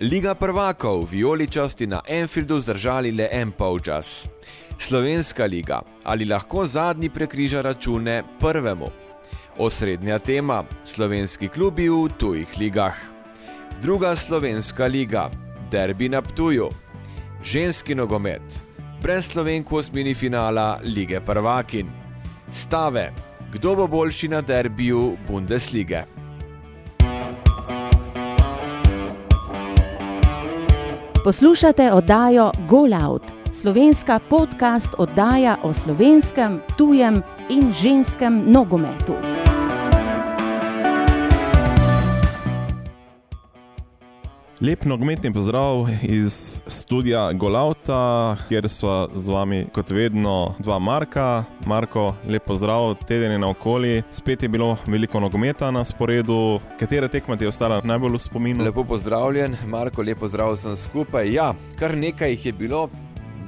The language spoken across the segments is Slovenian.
Liga prvakov, vijoličasti na Enfieldu zdržali le en polčas. Slovenska liga, ali lahko zadnji prekriža račune prvemu? Osrednja tema: slovenski klubi v tujih ligah. Druga slovenska liga, derbi na Ptuju. Ženski nogomet, brez slovenk v osmini finala lige prvakin. Stave, kdo bo boljši na derbiju Bundeslige? Poslušate oddajo Golout, slovenska podcast oddaja o slovenskem, tujem in ženskem nogometu. Lep nogometni pozdrav iz studia Golauta, kjer smo z vami, kot vedno, dva Marka. Marko, lep pozdrav, teden je naokoli. Spet je bilo veliko nogometa na sporedu. Katera tekma ti je ostala najbolj v spominu? Lepo pozdravljen, Marko, lepo pozdrav vsem skupaj. Ja, kar nekaj jih je bilo.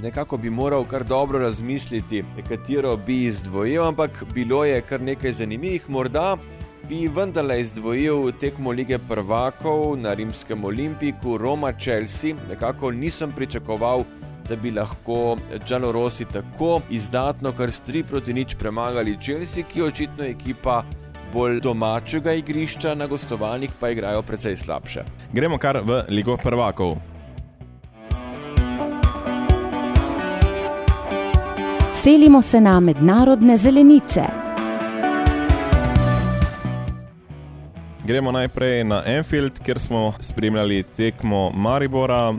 Nekako bi moral kar dobro razmisliti, katero bi izdvojil, ampak bilo je kar nekaj zanimivih, morda bi vendarle izdvojil tekmo lige prvakov na rimskem Olimpiku, Roma Chelsea. Nekako nisem pričakoval, da bi lahko Džalorosi tako izdatno, kar s 3 proti nič premagali Chelsea, ki je očitno ekipa. Bolj domačega igrišča, na gostovanjih pa igrajo precej slabše. Gremo kar v Ligo prvakov. Selimo se na mednarodne zelenice. Gremo najprej na Enfield, kjer smo spremljali tekmo Maribora.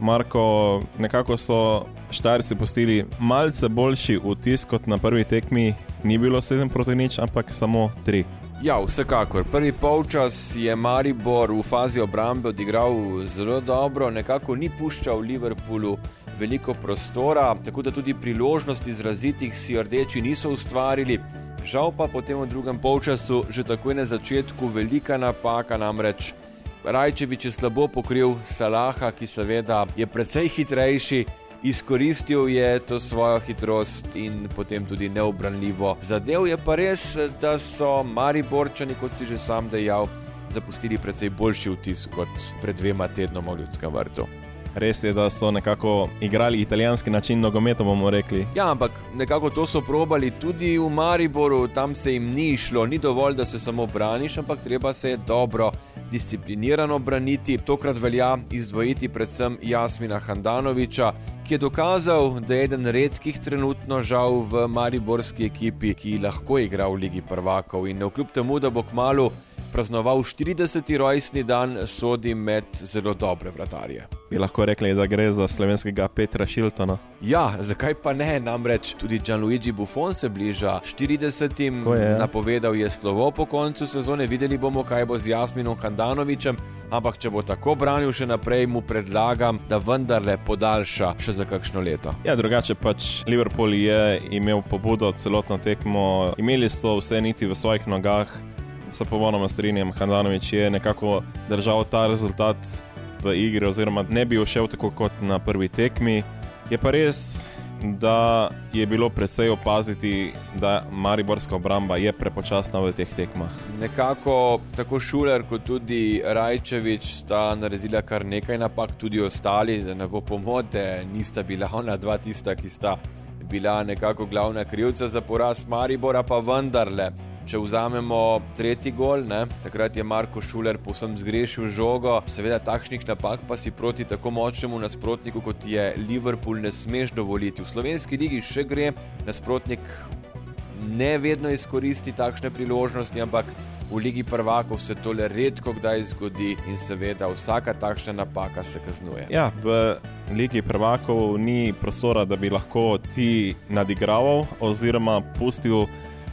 Marko, nekako so Štajerci postili malce boljši vtis kot na prvi tekmi. Ni bilo 7 proti nič, ampak samo 3. Ja, vsekakor. Prvi polčas je Maribor v fazi obrambe odigral zelo dobro, nekako ni puščal Liverpoolu veliko prostora, tako da tudi priložnosti izrazitih si rdeči niso ustvarili. Žal pa potem v drugem polčasu, že takoj na začetku, velika napaka, namreč Rajčevič je slabo pokril Salaha, ki seveda je precej hitrejši. Izkoristil je to svojo hitrost in potem tudi neobranljivo. Zadev je pa res, da so Mariborčani, kot si že sam dejal, zapustili precej boljši vtis kot pred dvema tednoma v Ljudskem vrtu. Res je, da so nekako igrali italijanski način nogometa, bomo rekli. Ja, ampak nekako to so probali tudi v Mariboru, tam se jim ni šlo, ni dovolj, da se samo braniš, ampak treba se dobro, disciplinirano braniti. Tokrat velja izdvojiti predvsem Jasmina Handanoviča, ki je dokazal, da je eden redkih trenutno žal v mariborski ekipi, ki lahko igra v Ligi prvakov in kljub temu, da bo kmalo praznoval 40. rojstni dan, sodi med zelo dobre vratarje. Bi lahko rekli, da gre za slovenskega Petra Šiltona. Ja, zakaj pa ne? Namreč tudi Gianluigi Buffon se bliža 40. je? Napovedal je slovo po koncu sezone, videli bomo, kaj bo z Jasminom Handanovičem. Ampak, če bo tako branil še naprej, mu predlagam, da vendarle podaljša še za kakšno leto. Ja, drugače pač Liverpool je imel pobudo celotno tekmo, imeli so vse niti v svojih nogah, se popolnoma strinjam. Handanovič je nekako držal ta rezultat v igri, oziroma ne bi všel tako kot na prvi tekmi. Je pa res, da je bilo predvsej opaziti, da Mariborska obramba je prepočasna v teh tekmah. Nekako tako Šuler kot tudi Rajčevič sta naredila kar nekaj napak, tudi ostali, da ne bo pomote, nista bila ona dva tista, ki sta bila nekako glavna krivca za poraz Maribora, pa vendarle. Če vzamemo tretji gol, ne, takrat je Marko Šuler povsem zgrešil žogo. Seveda, takšnih napak pa si proti tako močnemu nasprotniku, kot je Liverpool, ne smeš dovoliti. V slovenski ligi še gre, nasprotnik ne vedno izkoristi takšne priložnosti, ampak v Ligi prvakov se to le redko kdaj zgodi in seveda vsaka takšna napaka se kaznuje. Ja, v Ligi prvakov ni prostora, da bi lahko ti nadigraval oziroma pustil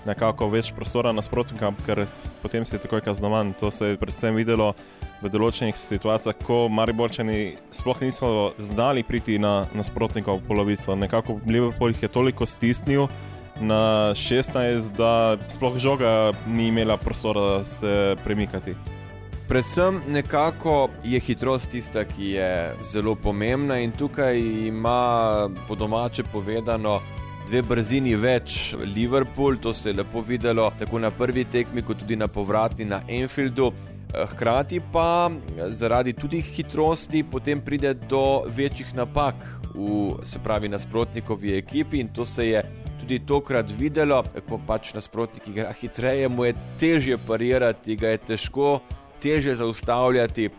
nekako več prostora nasprotnikom, ker potem si takoj kaznovan. To se je predvsem videlo v določenih situacijah, ko Mariborčani sploh niso znali priti na nasprotnikov polovico. Nekako Liverpool jih je toliko stisnil. Na 16, da sploh žoga ni imela prostora se premikati. Predvsem nekako je hitrost tista, ki je zelo pomembna, in tukaj ima po domače povedano dve brzini več Liverpool, to se je lepo videlo tako na prvi tekmi, kot tudi na povratni na Enfieldu. Hkrati pa zaradi tudi hitrosti potem pride do večjih napak v se pravi nasprotnikovi ekipi in to se je tudi tokrat videlo, ko pač nasprotnik igra hitreje, mu je težje parirati, ga je težko, težje zaustavljati.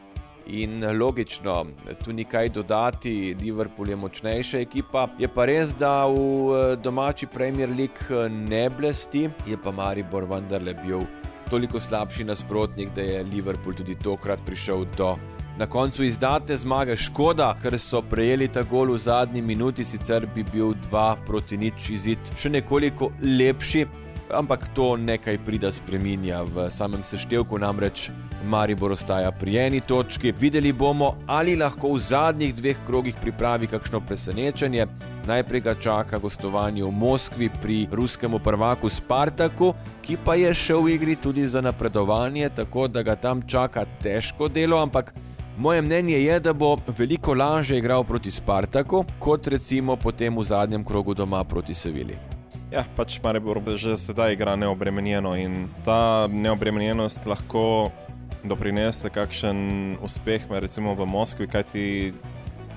In logično, tu ni kaj dodati, Liverpool je močnejša ekipa. Je pa res, da v domači Premier League ne blesti, je pa Maribor vendarle bil toliko slabši nasprotnik, da je Liverpool tudi tokrat prišel do na koncu izdatne zmage. Škoda, ker so prejeli ta gol v zadnji minuti, sicer bi bil 2 proti nič izid še nekoliko lepši. Ampak to nekaj prida spreminja v samem seštevku, namreč Maribor ostaja pri eni točki. Videli bomo, ali lahko v zadnjih dveh krogih pripravi kakšno presenečenje. Najprej ga čaka gostovanje v Moskvi pri ruskemu prvaku Spartaku, ki pa je še v igri tudi za napredovanje, tako da ga tam čaka težko delo, ampak Moje mnenje je, da bo veliko lažje igral proti Spartaku, kot recimo potem v zadnjem krogu doma proti Sevili. Ja, pač Maribor že sedaj igra neobremenjeno in ta neobremenjenost lahko doprinese kakšen uspeh, recimo v Moskvi, kajti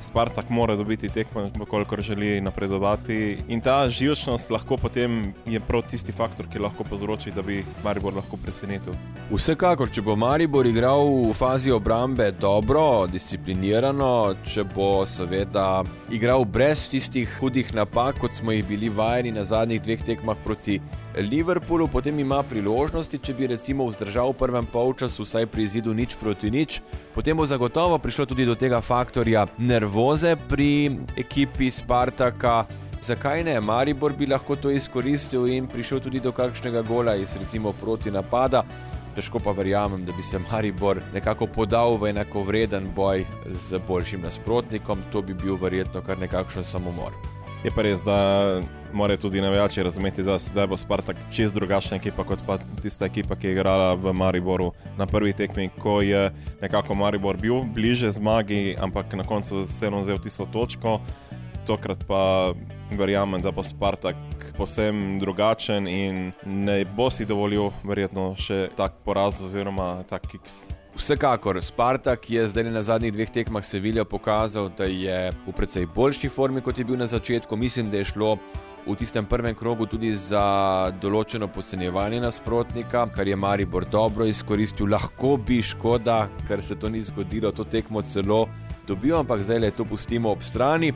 Spartak mora dobiti tekmo, koliko želi napredovati. In ta živčnost lahko potem je prav tisti faktor, ki lahko povzroči, da bi Maribor lahko presenetil. Vsekakor, če bo Maribor igral v fazi obrambe dobro, disciplinirano, če bo seveda igral brez tistih hudih napak, kot smo jih bili vajeni na zadnjih dveh tekmah proti Liverpoolu, potem ima priložnosti, če bi recimo vzdržal v prvem polčasu, vsaj pri zidu nič proti nič, potem bo zagotovo prišlo tudi do tega faktorja nervoze pri ekipi Spartaka. Zakaj ne? Maribor bi lahko to izkoristil in prišel tudi do kakšnega gola iz recimo proti napada. Težko pa verjamem, da bi se Maribor nekako podal v enako vreden boj z boljšim nasprotnikom, to bi bil verjetno kar nekakšen samomor. Je pa res, da morajo tudi navijači razumeti, da zdaj bo Spartak čist drugačna ekipa kot pa tista ekipa, ki je igrala v Mariboru na prvi tekmi, ko je nekako Maribor bil bliže zmagi, ampak na koncu vseeno vzel tisto točko. Tokrat pa verjamem, da bo Spartak posebno drugačen in ne bo si dovolil verjetno še tak poraz oziroma tak kiks. Vsekakor, Spartak je zdaj na zadnjih dveh tekmah Sevilja pokazal, da je v precej boljši formi, kot je bil na začetku. Mislim, da je šlo v tistem prvem krogu tudi za določeno podcenjevanje nasprotnika, kar je Maribor dobro izkoristil. Lahko bi škoda, ker se to ni zgodilo, to tekmo celo dobil, ampak zdaj le to pustimo ob strani.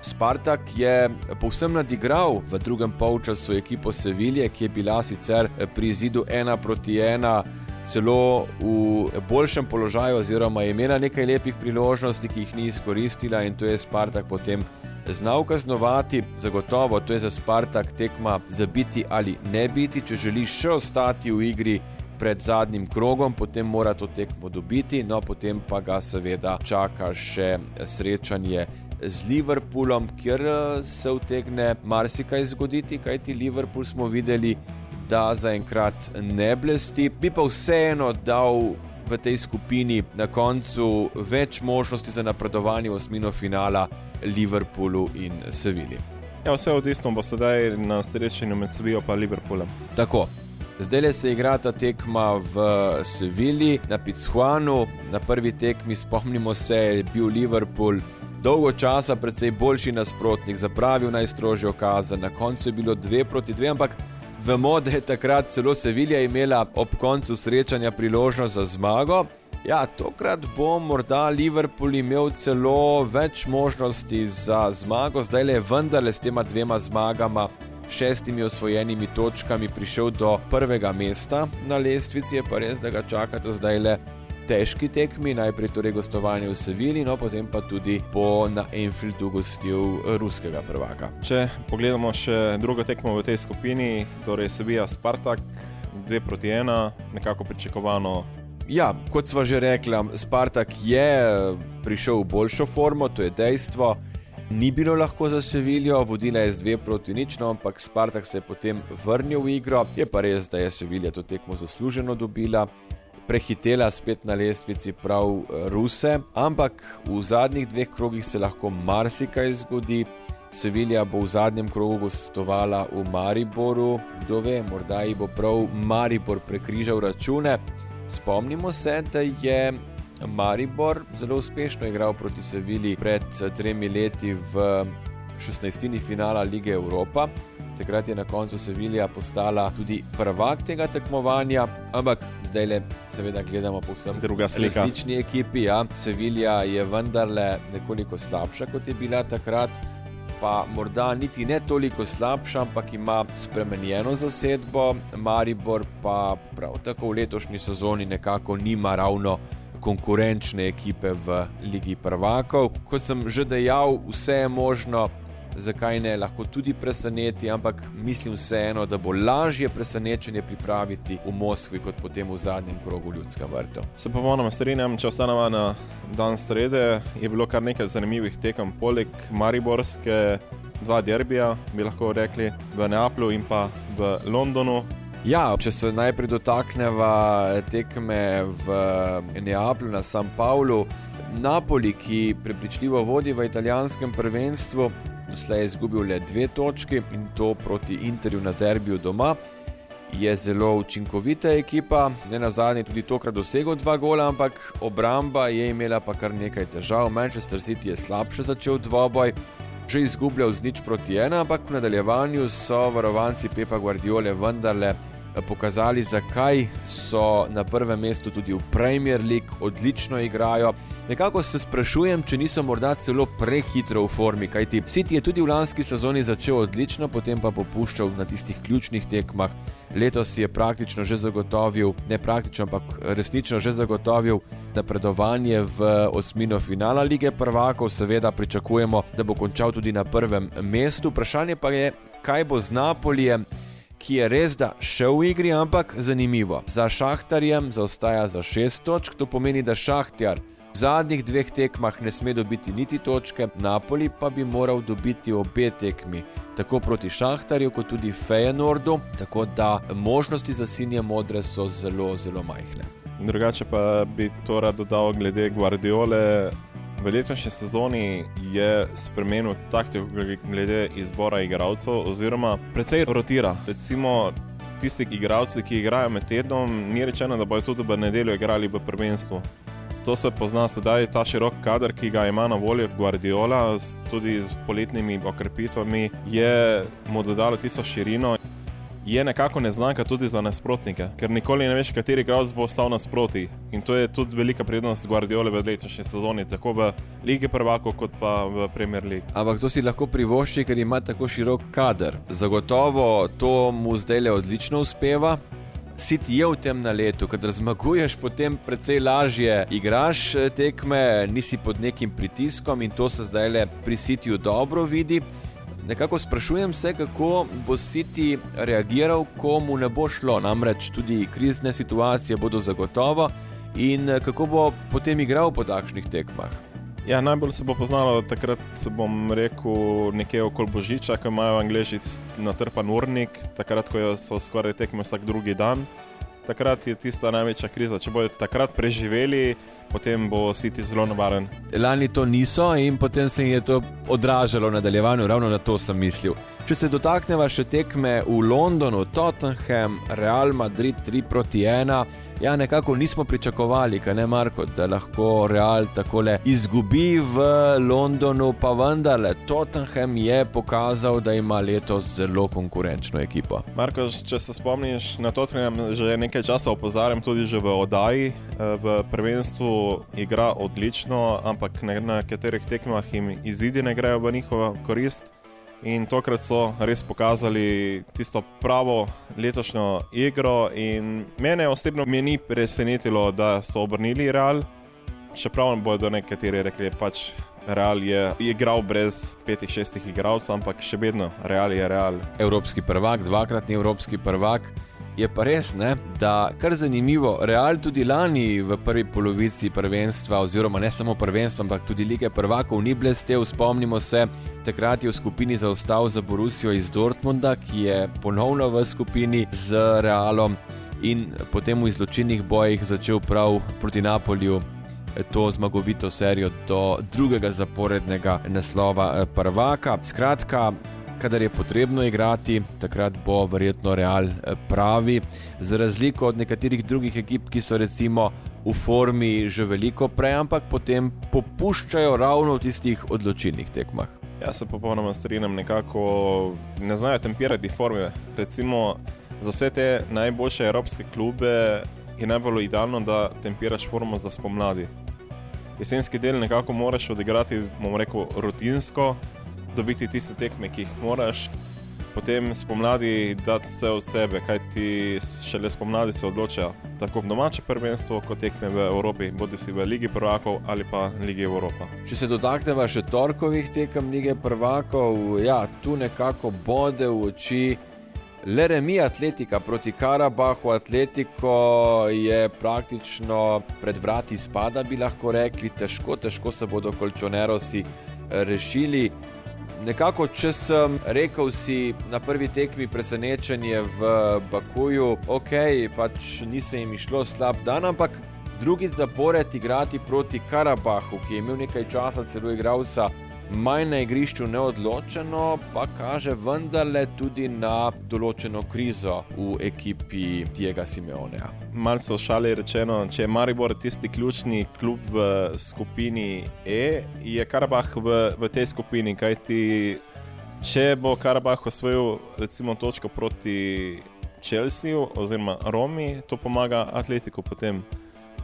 Spartak je povsem nadigral v drugem polčasu ekipo Sevilje, ki je bila sicer pri zidu 1 proti 1 celo v boljšem položaju, oziroma je imela nekaj lepih priložnosti, ki jih ni izkoristila, in to je Spartak potem znal kaznovati. Zagotovo to je za Spartak tekma za biti ali ne biti, če želiš še ostati v igri. Pred zadnjim krogom, potem mora to tekmo dobiti, no potem pa ga seveda čaka še srečanje z Liverpoolom, kjer se utegne marsikaj zgoditi, kajti Liverpool smo videli, da zaenkrat ne blesti, bi pa vseeno dal v tej skupini na koncu več možnosti za napredovanje v osmino finala Liverpoolu in Sevilji. Ja, vse odvisno bo sedaj na srečanju med Sevilijo in Liverpoolom. Tako. Zdaj le se igra ta tekma v Sevilji, na Pizjuanu. Na prvi tekmi, spomnimo se, je bil Liverpool dolgo časa precej boljši nasprotnik, zapravil najstrožjo kazen, na koncu je bilo 2 proti 2, ampak Vemo, da je takrat celo Sevilja imela ob koncu srečanja priložnost za zmago. Ja, tokrat bo morda Liverpool imel celo več možnosti za zmago, zdaj le vendarle s tema dvema zmagama, šestimi osvojenimi točkami, prišel do prvega mesta na lestvici, je pa res, da ga čakate zdaj le težki tekmi, najprej torej gostovanje v Sevilji, no potem pa tudi po na Enfieldu gostil ruskega prvaka. Če pogledamo še drugo tekmo v tej skupini, torej Sevilla Spartak 2 proti 1, nekako pričakovano. Ja, kot sva že rekla, Spartak je prišel v boljšo formo, to je dejstvo. Ni bilo lahko za Sevilijo, vodila je z 2 proti nič, no, ampak Spartak se je potem vrnil v igro. Je pa res, da je Sevilija to tekmo zasluženo dobila prehitela spet na lestvici prav eh, Ruse, ampak v zadnjih dveh krogih se lahko marsikaj zgodi. Sevilja bo v zadnjem krogu gostovala v Mariboru, kdo ve, morda ji bo prav Maribor prekrižal račune. Spomnimo se, da je Maribor zelo uspešno igral proti Sevilji pred tremi leti v 16. finala Lige Evropa. Takrat je na koncu Sevilja postala tudi prvak tega tekmovanja, ampak zdaj le, seveda, gledamo povsem. Različni ekipi. Ja. Sevilja je vendarle nekoliko slabša, kot je bila takrat. Pa morda niti ne toliko slabša, ampak ima spremenjeno zasedbo, Maribor pa prav tako v letošnji sezoni nekako nima ravno konkurenčne ekipe v Ligi prvakov. Kot sem že dejal, vse je možno, zakaj ne, lahko tudi preseneti, ampak mislim vseeno, da bo lažje presenečenje pripraviti v Moskvi, kot potem v zadnjem krogu ljudska vrta. Se pa ponoma strinjam, če ostanemo na dan srede, je bilo kar nekaj zanimivih tekem, poleg Mariborske, dva derbija, bi lahko rekli, v Neaplju in pa v Londonu. Ja, če se najprej dotakneva tekme v Neaplju na San Paulu. Napoli, ki prepričljivo vodi v italijanskem prvenstvu, doslej izgubil le dve točki in to proti Interju na derbiju doma. Je zelo učinkovita ekipa, ne na zadnje tudi tokrat dosegel dva gola, ampak obramba je imela pa kar nekaj težav. Manchester City je slabše začel dvoboj, že izgubljal z nič proti ena, ampak v nadaljevanju so varovanci Pepa Guardiole vendarle pokazali, zakaj so na prvem mestu tudi v Premier League, odlično igrajo. Nekako se sprašujem, če niso morda celo prehitro v formi, kajti City je tudi v lanski sezoni začel odlično, potem pa popuščal na tistih ključnih tekmah. Letos je praktično že zagotovil, ne praktično, ampak resnično že zagotovil napredovanje v osmino finala lige prvakov. Seveda pričakujemo, da bo končal tudi na prvem mestu. Vprašanje pa je, kaj bo z Napolijem ki je res da še v igri, ampak zanimivo. Za Šahtarjem zaostaja za šest točk, to pomeni, da Šahtjar v zadnjih dveh tekmah ne sme dobiti niti točke, Napoli pa bi moral dobiti obe tekmi. Tako proti Šahtarju, kot tudi Fejenordu, tako da možnosti za sinje modre so zelo, zelo majhne. Drugače pa bi to rad dodal glede Guardiole. V letošnji sezoni je spremenil taktiko glede izbora igralcev, oziroma precej rotira. Recimo, tisti igralci, ki igrajo med tednom, ni rečeno, da bodo tudi v nedeljo igrali v prvenstvu. To se pozna sedaj, ta širok kader, ki ga ima na voljo Guardiola, tudi z poletnimi okrepitvami, je mu dodalo tisto širino je nekako neznanka tudi za nasprotnike, ker nikoli ne veš, kateri igralec bo stal nasproti. In to je tudi velika prednost Guardiola v letošnji sezoni, tako v Ligi Prvako, kot pa v Premier League. Ampak to si lahko privošči, ker ima tako širok kader. Zagotovo to mu zdaj le odlično uspeva. Siti je v tem na letu, kadar zmaguješ, potem precej lažje igraš eh, tekme, nisi pod nekim pritiskom in to se zdaj le pri Sitiju dobro vidi. Nekako sprašujem se, kako bo City reagiral, ko mu ne bo šlo. Namreč tudi krizne situacije bodo zagotovo in eh, kako bo potem igral po takšnih tekmah. Ja, najbolj se bo poznalo takrat, bom rekel, nekje okoli Božiča, ko imajo Angliji natrpan urnik, takrat, ko so skoraj tekme vsak drugi dan. Takrat je tista največja kriza. Če bodo takrat preživeli, potem bo City zelo nevaren. Lani to niso in potem se jim je to odražalo v nadaljevanju, ravno na to sem mislil. Če se dotaknemo še tekme v Londonu, Tottenham, Real Madrid 3 proti 1. Ja, nekako nismo pričakovali, ne, Marko, da lahko Real tako le izgubi v Londonu, pa vendarle Tottenham je pokazal, da ima letos zelo konkurenčno ekipo. Marko, če se spomniš na Tottenham, že nekaj časa opozarjam, tudi že v oddaji. Eh, v prvenstvu igra odlično, ampak na nekaterih tekmah jim izidi ne grejo v njihovo korist. In tokrat so res pokazali tisto pravo letošnjo igro. Mene osebno me ni presenetilo, da so obrnili Real. Čeprav bodo nekateri rekli, da pač Real je igral brez petih, šestih igralcev, ampak še vedno Real je Real. Evropski prvak, dvakratni evropski prvak. Je pa res, ne, da kar zanimivo, Real tudi lani v prvi polovici prvenstva, oziroma ne samo prvenstva, ampak tudi lige prvakov ni blestev. Spomnimo se, takrat je v skupini zaostal za Borusijo iz Dortmunda, ki je ponovno v skupini z Realom in potem v izločilnih bojih začel prav proti Napolju. To zmagovito serijo do drugega zaporednega naslova eh, prvaka. Skratka, kadar je potrebno igrati, takrat bo verjetno Real eh, pravi, za razliko od nekaterih drugih ekip, ki so recimo v formi že veliko prej, ampak potem popuščajo ravno v tistih odločilnih tekmah. Jaz se popolnoma strinjam, nekako ne znajo tempirati forme. Recimo za vse te najboljše evropske klube je najbolj idealno, da tempiraš formo za spomladi. Jesenski del nekako moraš odigrati, bomo rekel, rutinsko, dobiti tiste tekme, ki jih moraš, potem spomladi dati vse od sebe, kaj ti šele spomladi se odločajo. Tako domače prvenstvo, kot tekme v Evropi, bodi si v Ligi prvakov ali pa Ligi Evropa. Če se dotaknemo še torkovih tekem Lige prvakov, ja, tu nekako bode v oči. Le remi atletika proti Karabahu, atletiko je praktično pred vrati spada, bi lahko rekli, težko, težko se bodo kolčonerosi rešili. Nekako, če sem rekel, si na prvi tekmi presenečenje v Bakuju, ok, pač ni se jim išlo slab dan, ampak drugi zapored igrati proti Karabahu, ki je imel nekaj časa celo igralca manj na igrišču neodločeno, pa kaže vendarle tudi na določeno krizo v ekipi Diega Simeonea. Malce v šali rečeno, če je Maribor tisti ključni klub v skupini E, je Karabah v, v tej skupini, kajti če bo Karabah osvojil recimo točko proti Čelsiju oziroma Romi, to pomaga atletiku potem.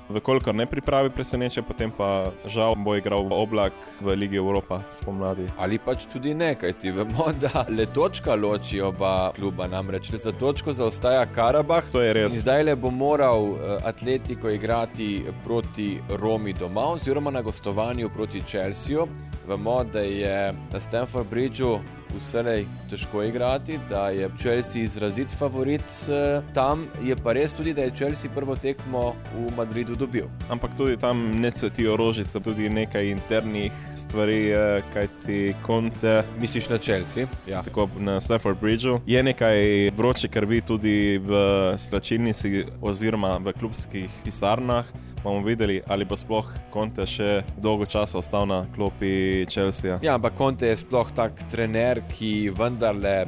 Vkolikor ne pripravi preseneča, potem pa žal bo igral v oblak v Ligi Evropa spomladi. Ali pač tudi ne, kajti vemo, da le točka loči oba kluba, namreč le za točko zaostaja Karabah. To je res. Zdaj le bo moral eh, Atletico igrati proti Romi doma, oziroma na gostovanju proti Chelseaju. Vemo, da je na Stanford Bridgeu vselej težko igrati, da je Chelsea izrazit favorit eh, tam, je pa res tudi, da je Chelsea prvo tekmo v Madridu dobil. Ampak tudi tam ne cvetijo rožice, tudi nekaj internih stvari, kaj ti konte. Misliš na Chelsea? Ja. Tako na Stafford Bridgeu. Je nekaj vroče krvi tudi v slačilnici oziroma v klubskih pisarnah bomo videli, ali bo sploh Conte še dolgo časa ostal na klopi Chelsea. Ja, ampak Conte je sploh tak trener, ki vendarle.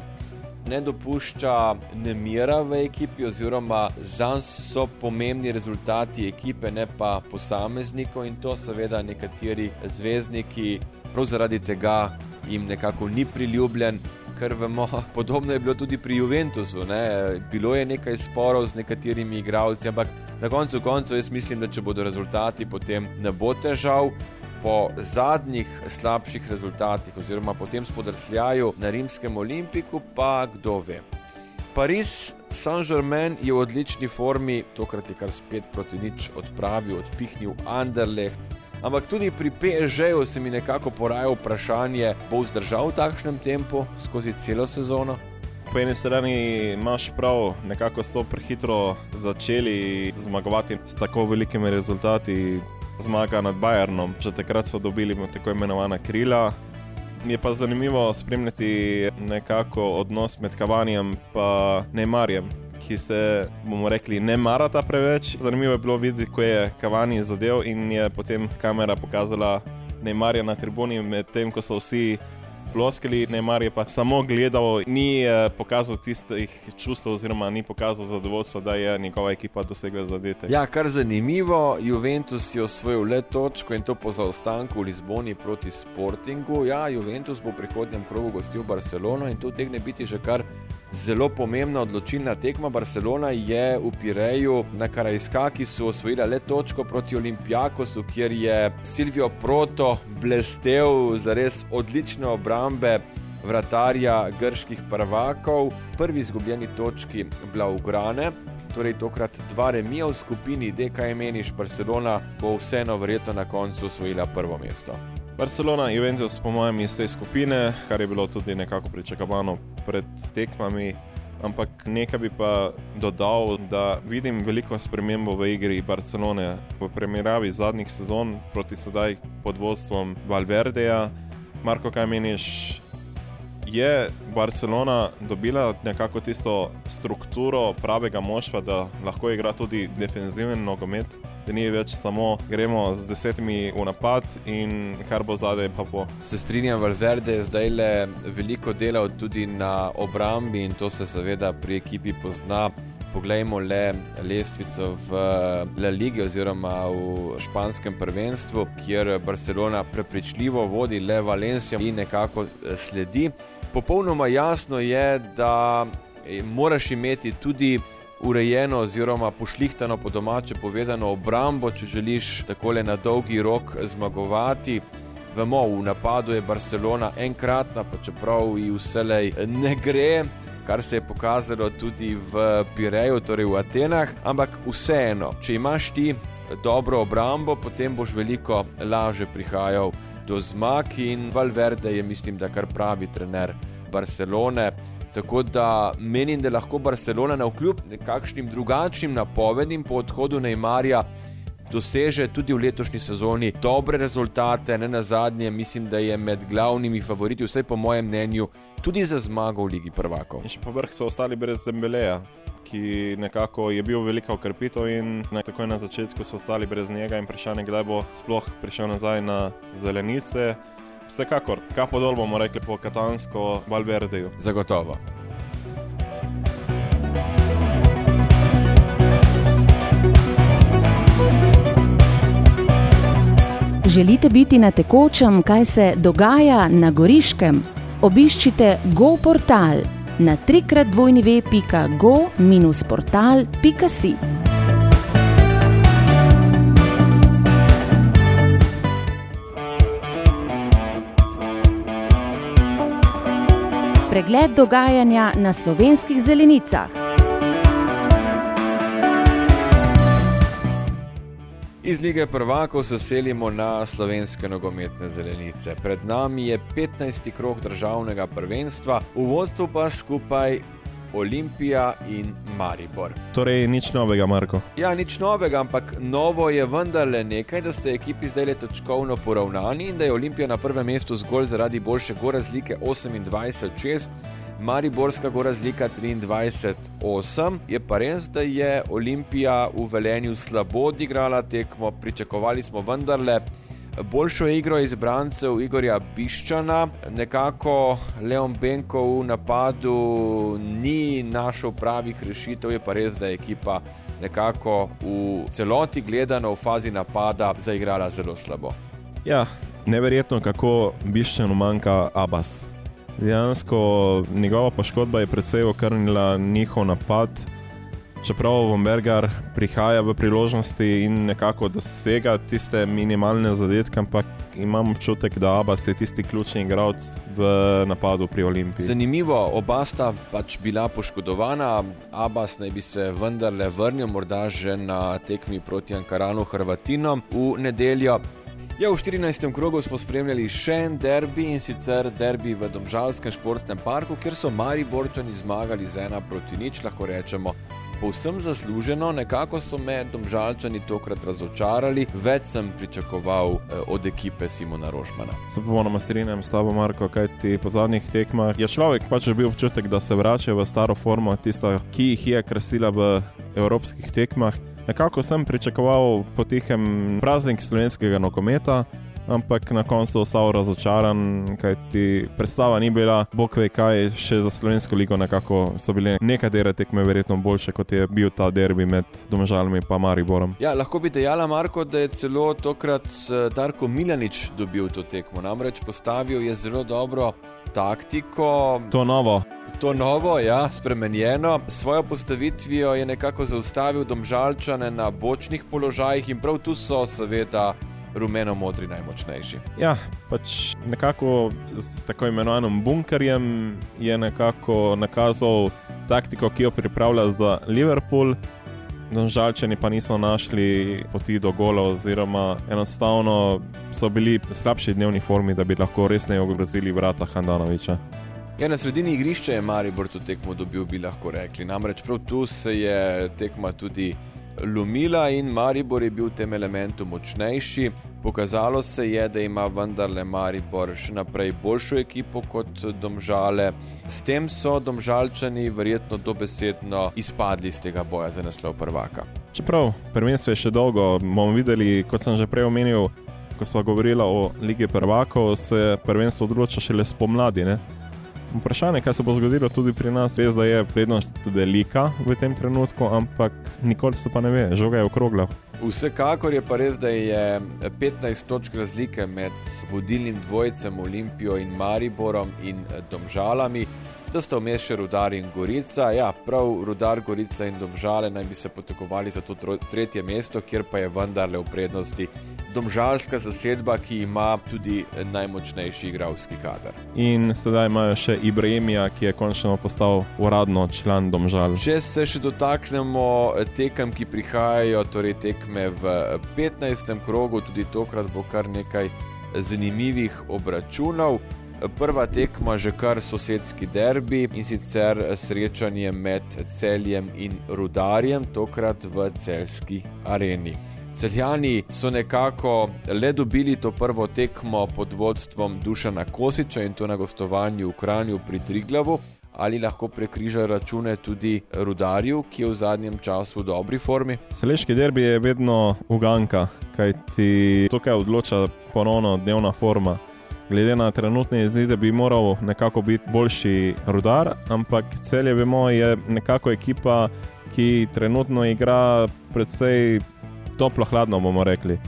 Ne dopušča nemira v ekipi, oziroma za njim so pomembni rezultati ekipe, ne pa posameznikov, in to seveda nekateri zvezdniki, prav zaradi tega jim nekako ni priljubljen. Ker vemo, podobno je bilo tudi pri Juventusu. Ne? Bilo je nekaj sporov z nekaterimi igralci, ampak Na koncu koncev jaz mislim, da če bodo rezultati, potem ne bo težav. Po zadnjih slabših rezultatih, oziroma po tem spodrsljaju na rimskem olimpiku, pa kdo ve. Pariz Saint-Germain je v odlični formi, tokrat je kar spet proti nič odpravil, odpihnil Anderlecht. Ampak tudi pri PSG-ju se mi nekako poraja vprašanje, bo vzdržal v takšnem tempu skozi celo sezono po eni strani imaš prav, nekako so prehitro začeli zmagovati s tako velikimi rezultati. Zmaga nad Bayernom, že takrat so dobili tako imenovana krila. Je pa zanimivo spremljati nekako odnos med Kavanjem in Neymarjem, ki se, bomo rekli, ne marata preveč. Zanimivo je bilo videti, ko je Kavanji zadev in je potem kamera pokazala Neymarja na tribuni, medtem ko so vsi ploskali, Neymar je pa samo gledal, ni eh, pokazal tistih čustev, oziroma ni pokazal zadovoljstva, da je njegova ekipa dosegla zadete. Ja, kar zanimivo, Juventus je osvojil le točko in to po zaostanku v Lizboni proti Sportingu. Ja, Juventus bo v prihodnjem krogu gostil Barcelono in to tegne biti že kar zelo pomembna odločilna tekma. Barcelona je v Pireju na Karajskaki so osvojila le točko proti Olimpijakosu, kjer je Silvio Proto blestev za res odlične obrambe. Vratarja grških prvakov, prvi izgubljeni točki Blaugrane, torej tokrat dva remija v skupini, D, kaj meniš, Barcelona bo vseeno verjetno na koncu osvojila prvo mesto. Barcelona, Juventus, po mojem, iz te skupine, kar je bilo tudi nekako pričakovano pred tekmami. Ampak nekaj bi pa dodal, da vidim veliko spremembo v igri Barcelone v primerjavi zadnjih sezon proti sedaj pod vodstvom Valverdeja. Marko, kaj meniš? Je Barcelona dobila nekako tisto strukturo pravega moštva, da lahko igra tudi defenziven nogomet? da ni več samo gremo z desetimi v napad in kar bo zadaj, pa bo. Se strinjam, Valverde je zdaj le veliko delal tudi na obrambi in to se seveda pri ekipi pozna. Poglejmo le lestvico v La Ligi oziroma v španskem prvenstvu, kjer Barcelona prepričljivo vodi, le Valencia in nekako sledi. Popolnoma jasno je, da moraš imeti tudi urejeno oziroma pošlihtano po domače povedano obrambo, če želiš tako na dolgi rok zmagovati. Vemo, v napadu je Barcelona enkratna, pa čeprav ji vselej ne gre, kar se je pokazalo tudi v Pireju, torej v Atenah, ampak vseeno, če imaš ti dobro obrambo, potem boš veliko lažje prihajal do zmag in Valverde je, mislim, da kar pravi trener Barcelone. Tako da menim, da lahko Barcelona na vkljub nekakšnim drugačnim napovedim po odhodu Neymarja doseže tudi v letošnji sezoni dobre rezultate. Ne na zadnje, mislim, da je med glavnimi favoriti, vsaj po mojem mnenju, tudi za zmago v Ligi prvakov. In še povrh so ostali brez Zembeleja. Ki nekako je bil velika ukrepitev, in takoj na začetku so ostali brez njega, in vprašanje, kdaj bo sploh prišel nazaj na zelenice. Vsekakor, kapo dol bomo rekli po katansko Valverdeju. Zagotovo. Želite biti na tekočem, kaj se dogaja na Goriškem? Obiščite Go portal na trikratdvojni.go-portal.si. Pregled dogajanja na slovenskih zelenicah. Iz lige prvakov se selimo na slovenske nogometne zelenice. Pred nami je 15. krok državnega prvenstva, v vodstvu pa skupaj Olimpija in Maribor. Torej, nič novega, Marko. Ja, nič novega, ampak novo je vendarle nekaj, da ste ekipi zdaj le točkovno poravnani in da je Olimpija na prvem mestu zgolj zaradi boljše gore razlike 28-6. Mariborska gora razlika 23-8. Je pa res, da je Olimpija v Velenju slabo odigrala tekmo, pričakovali smo vendarle boljšo igro izbrancev Igorja Biščana. Nekako Leon Benko v napadu ni našel pravih rešitev, je pa res, da je ekipa nekako v celoti gledano v fazi napada zaigrala zelo slabo. Ja, neverjetno, kako Biščanu manjka Abbas. Dejansko njegova poškodba je precej okrnila njihov napad. Čeprav Vombergar prihaja v priložnosti in nekako dosega tiste minimalne zadetke, ampak imam občutek, da Abbas je tisti ključni igralec v napadu pri Olimpiji. Zanimivo, oba sta pač bila poškodovana, Abbas naj bi se vendarle vrnil, morda že na tekmi proti Ankaranu Hrvatino v nedeljo. Ja, v 14. krogu smo spremljali še en derbi in sicer derbi v Domžalskem športnem parku, kjer so Mari Borčani zmagali z ena proti nič, lahko rečemo. Povsem zasluženo, nekako so me domžalčani tokrat razočarali, več sem pričakoval eh, od ekipe Simona Rožmana. Se popolnoma strinjam s tabo, Marko, kaj ti po zadnjih tekmah je človek pač bil občutek, da se vrača v staro formo, tista, ki jih je krasila v evropskih tekmah. Nekako sem pričakoval potihem praznik slovenskega nogometa, ampak na koncu ostal razočaran, kajti predstava ni bila, bog ve kaj, še za slovensko ligo nekako so bile nekatere tekme verjetno boljše, kot je bil ta derbi med Domžalmi in Mariborom. Ja, lahko bi dejala, Marko, da je celo tokrat Darko Milanič dobil to tekmo, namreč postavil je zelo dobro taktiko. To novo. To novo, ja, spremenjeno. Svojo postavitvijo je nekako zaustavil domžalčane na bočnih položajih in prav tu so, seveda, rumeno-modri najmočnejši. Ja, pač nekako z tako imenovanim bunkerjem je nekako nakazal taktiko, ki jo pripravlja za Liverpool. Domžalčani pa niso našli poti do gola, oziroma enostavno so bili v slabši dnevni formi, da bi lahko resneje ogrozili vrata Handanoviča. Ja, na sredini igrišča je Maribor to tekmo dobil, bi lahko rekli. Namreč prav tu se je tekma tudi lomila in Maribor je bil v tem elementu močnejši. Pokazalo se je, da ima vendarle Maribor še naprej boljšo ekipo kot Domžale. S tem so Domžalčani verjetno dobesedno izpadli iz tega boja za naslov prvaka. Čeprav prvenstvo je še dolgo, bomo videli, kot sem že prej omenil, ko smo govorili o Ligi prvakov, se prvenstvo odloča šele spomladi. Ne? Vprašanje, kaj se bo zgodilo tudi pri nas, je, da je prednost velika v tem trenutku, ampak nikoli se pa ne ve, žoga je okrogla. Vsekakor je pa res, da je 15 točk razlike med vodilnim dvojcem Olimpijo in Mariborom in Domžalami. Da sta vmes še rudar in gorica. Ja, prav rudar, gorica in domžale naj bi se potekovali za to tretje mesto, kjer pa je vendarle v prednosti domžalska zasedba, ki ima tudi najmočnejši igralski kader. In sedaj imajo še Ibrahimija, ki je končno postal uradno član domžal. Če se še dotaknemo tekem, ki prihajajo, torej tekme v 15. krogu, tudi tokrat bo kar nekaj zanimivih obračunov. Prva tekma že kar sosedski derbi in sicer srečanje med celjem in rudarjem, tokrat v celski areni. Celjani so nekako le dobili to prvo tekmo pod vodstvom Dušana Kosiča in to na gostovanju v Kranju pri Triglavu. Ali lahko prekriža račune tudi rudarju, ki je v zadnjem času v dobri formi? Seleški derbi je vedno uganka, kajti tukaj odloča ponovno dnevna forma. Glede na trenutne izide bi moral nekako biti boljši rudar, ampak celje vemo, je nekako ekipa, ki trenutno igra predvsej toplo, hladno bomo rekli.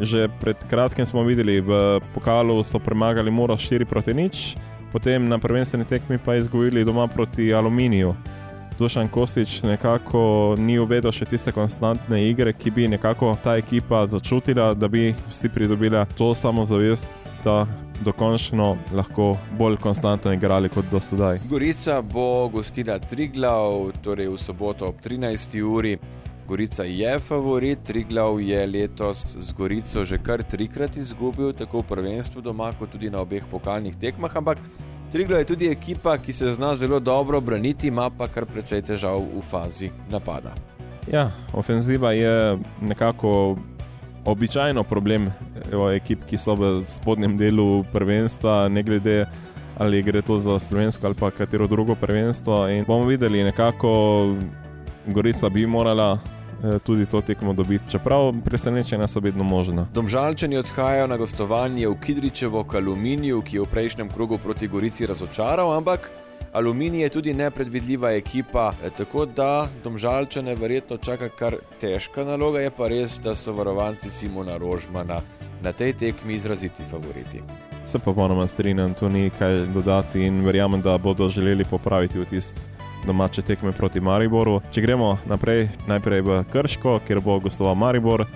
Že pred kratkim smo videli, v pokalu so premagali Muro 4 proti nič, potem na prvenstveni tekmi pa izgubili doma proti Aluminiju. Dušan Kosič nekako ni uvedel še tiste konstantne igre, ki bi nekako ta ekipa začutila, da bi vsi pridobili to samozavest, da dokončno lahko bolj konstantno igrali kot do sedaj. Gorica bo gostila Triglav, torej v soboto ob 13. uri. Gorica je favorit, Triglav je letos z Gorico že kar trikrat izgubil, tako v prvenstvu doma, kot tudi na obeh pokalnih tekmah. Ampak Triglav je tudi ekipa, ki se zna zelo dobro braniti, ima pa kar precej težav v fazi napada. Ja, ofenziva je nekako običajno problem ekip, ki so v spodnjem delu prvenstva, ne glede ali gre to za slovensko ali pa katero drugo prvenstvo. In bomo videli, nekako Gorica bi morala Eh, tudi to tekmo dobiti, čeprav presenečenja so vedno možna. Domžalčani odhajajo na gostovanje v Kidričevo k Aluminiju, ki je v prejšnjem krogu proti Gorici razočaral, ampak Aluminij je tudi nepredvidljiva ekipa, eh, tako da Domžalčane verjetno čaka kar težka naloga, je pa res, da so varovanci Simona Rožmana na tej tekmi izraziti favoriti. Se pa ponoma strinjam, tu ni kaj dodati in verjamem, da bodo želeli popraviti vtis domače tekme proti Mariboru. Če gremo naprej, najprej v Krško, kjer bo gostoval Maribor.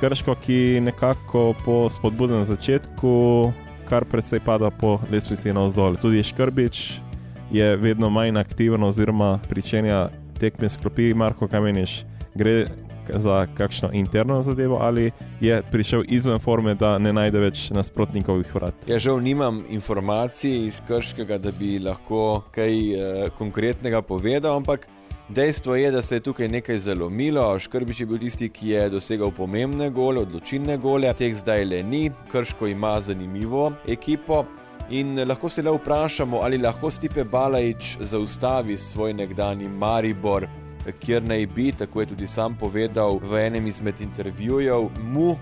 Krško, ki nekako po spodbudnem začetku kar precej pada po lestvici navzdol. Tudi Škrbič je vedno manj aktiven, oziroma pričenja tekme sklopi Marko Kameniš. Gre za kakšno interno zadevo ali je prišel izven forme, da ne najde več nasprotnikovih vrat. Ja, žal nimam informacij iz Krškega, da bi lahko kaj eh, konkretnega povedal, ampak dejstvo je, da se je tukaj nekaj zalomilo. Škrbič je bil tisti, ki je dosegal pomembne gole, odločilne gole, teh zdaj le ni. Krško ima zanimivo ekipo. In lahko se le vprašamo, ali lahko Stipe Balajč zaustavi svoj nekdani Maribor kjer naj bi, tako je tudi sam povedal v enem izmed intervjujev, mu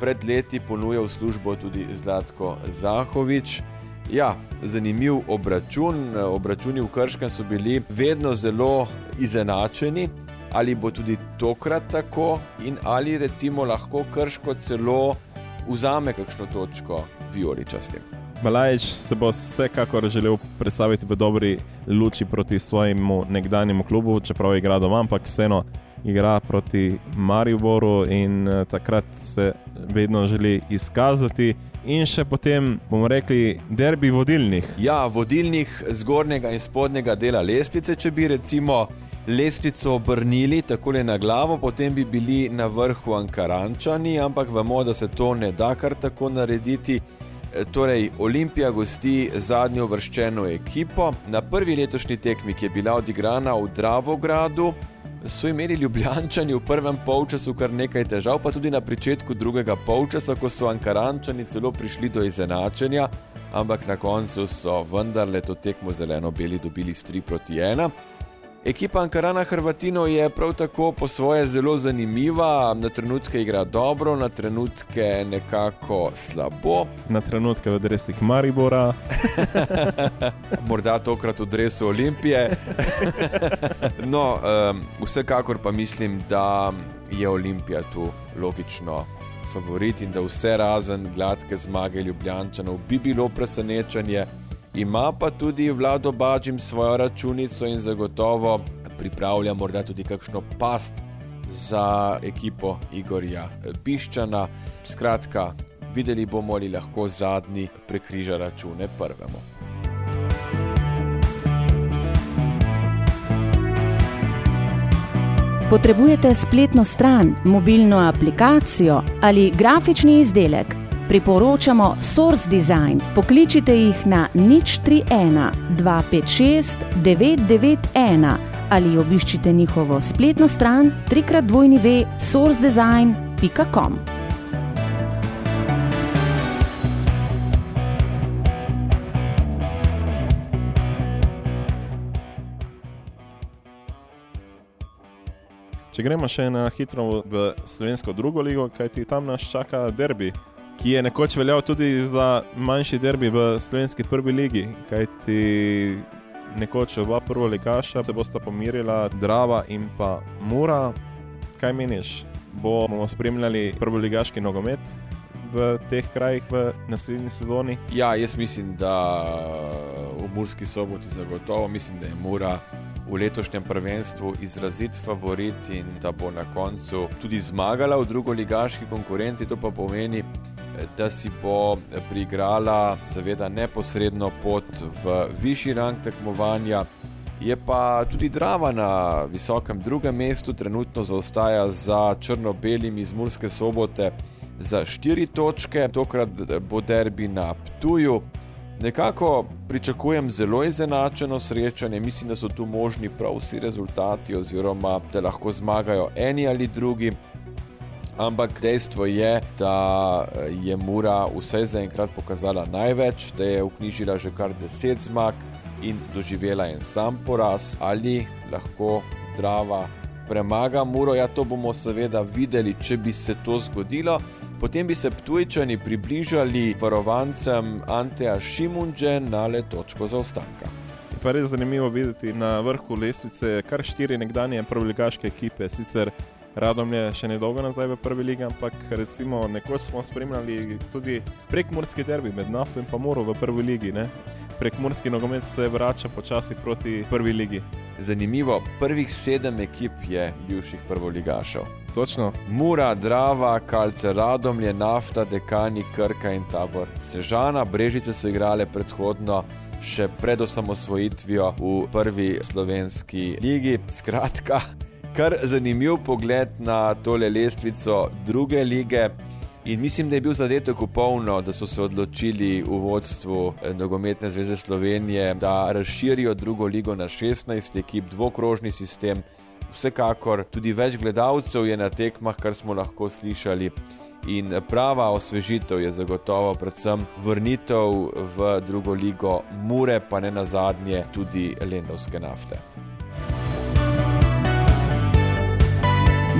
pred leti ponujal službo tudi Zlatko Zahovič. Ja, zanimiv obračun. Obračuni v Krškem so bili vedno zelo izenačeni. Ali bo tudi tokrat tako, in ali recimo lahko Krško celo vzame kakšno točko vijoličastim. Balajč se bo vsekakor želel predstaviti v dobri luči proti svojemu nekdanjemu klubu, čeprav igra doma, ampak vseeno igra proti Mariboru in uh, takrat se vedno želi izkazati. In še potem bomo rekli, derbi vodilnih. Ja, vodilnih zgornjega in spodnjega dela lestvice, če bi recimo. Lestvico obrnili tako na glavo, potem bi bili na vrhu Ankarančani, ampak vemo, da se to ne da kar tako narediti. Eh, torej, Olimpija gosti zadnjo vrščeno ekipo. Na prvi letošnji tekmi, ki je bila odigrana v Dravogradu, so imeli Ljubljančani v prvem polčasu kar nekaj težav, pa tudi na začetku drugega polčasa, ko so Ankarančani celo prišli do izenačenja, ampak na koncu so vendarle to tekmo zeleno-beli dobili s 3 proti 1. Ekipa Ankarana Hrvatino je prav tako po svoje zelo zanimiva, na trenutke igra dobro, na trenutke nekako slabo. Na trenutke v drevesih Maribora. Morda tokrat v drevesu Olimpije. no, um, vsekakor pa mislim, da je Olimpija tu logično favorit in da vse razen gladke zmage Ljubljančanov bi bilo presenečenje. Ima pa tudi vlado Bađim svojo računico in zagotovo pripravlja morda tudi kakšno past za ekipo Igorja Piščana. Skratka, videli bomo, ali lahko zadnji prekriža račune prvemu. Potrebujete spletno stran, mobilno aplikacijo ali grafični izdelek? Priporočamo Source Design. Pokličite jih na nič 31 256 991 ali obiščite njihovo spletno stran www.sourcedesign.com. Če gremo še na hitro v slovensko drugo ligo, kajti tam nas čaka derbi, ki je nekoč veljal tudi za manjši derbi v slovenski prvi ligi. Kajti nekoč oba prva ligaša se bosta pomirila, Drava in pa Mura. Kaj meniš? Bomo spremljali prvo ligaški nogomet v teh krajih v naslednji sezoni? Ja, jaz mislim, da v Murski soboti zagotovo, mislim, da je Mura v letošnjem prvenstvu izrazit favorit in da bo na koncu tudi zmagala v drugoligaški konkurenci. To pa pomeni, da si bo priigrala, seveda, neposredno pot v višji rang tekmovanja. Je pa tudi Drava na visokem drugem mestu, trenutno zaostaja za črno-belimi iz Murske sobote za štiri točke, tokrat bo derbi na Ptuju. Nekako pričakujem zelo izenačeno srečanje, mislim, da so tu možni prav vsi rezultati, oziroma da lahko zmagajo eni ali drugi. Ampak dejstvo je, da je Mura vse zaenkrat pokazala največ, da je vknjižila že kar deset zmag in doživela en sam poraz, ali lahko Drava premaga Muro. Ja, to bomo seveda videli, če bi se to zgodilo. Potem bi se Ptujčani približali varovancem Anteja Šimunže na le točko zaostanka. Pa res zanimivo videti na vrhu lestvice kar štiri nekdanje prvoligaške ekipe. Sicer Radom je še nedolgo nazaj v prvi ligi, ampak recimo nekoč smo spremljali tudi prekmorski derbi med Nafto in pa Moro v prvi ligi. Ne? Prekmorski nogomet se vrača počasi proti prvi ligi. Zanimivo, prvih sedem ekip je bivših prvoligašev. Točno. Mura, Drava, Kalce, Radomlje, Nafta, Dekani, Krka in Tabor. Sežana, Brežice so igrale predhodno. Še pred osamosvojitvijo v prvi slovenski ligi. Skratka, kar zanimiv pogled na tole lestvico druge lige. In mislim, da je bil zadetek upolno, da so se odločili v vodstvu Nogometne zveze Slovenije, da razširijo drugo ligo na 16 ekip, dvokrožni sistem. Vsekakor tudi več gledalcev je na tekmah, kar smo lahko slišali. In prava osvežitev je zagotovo predvsem vrnitev v drugo ligo Mure, pa ne na zadnje tudi Lendovske nafte.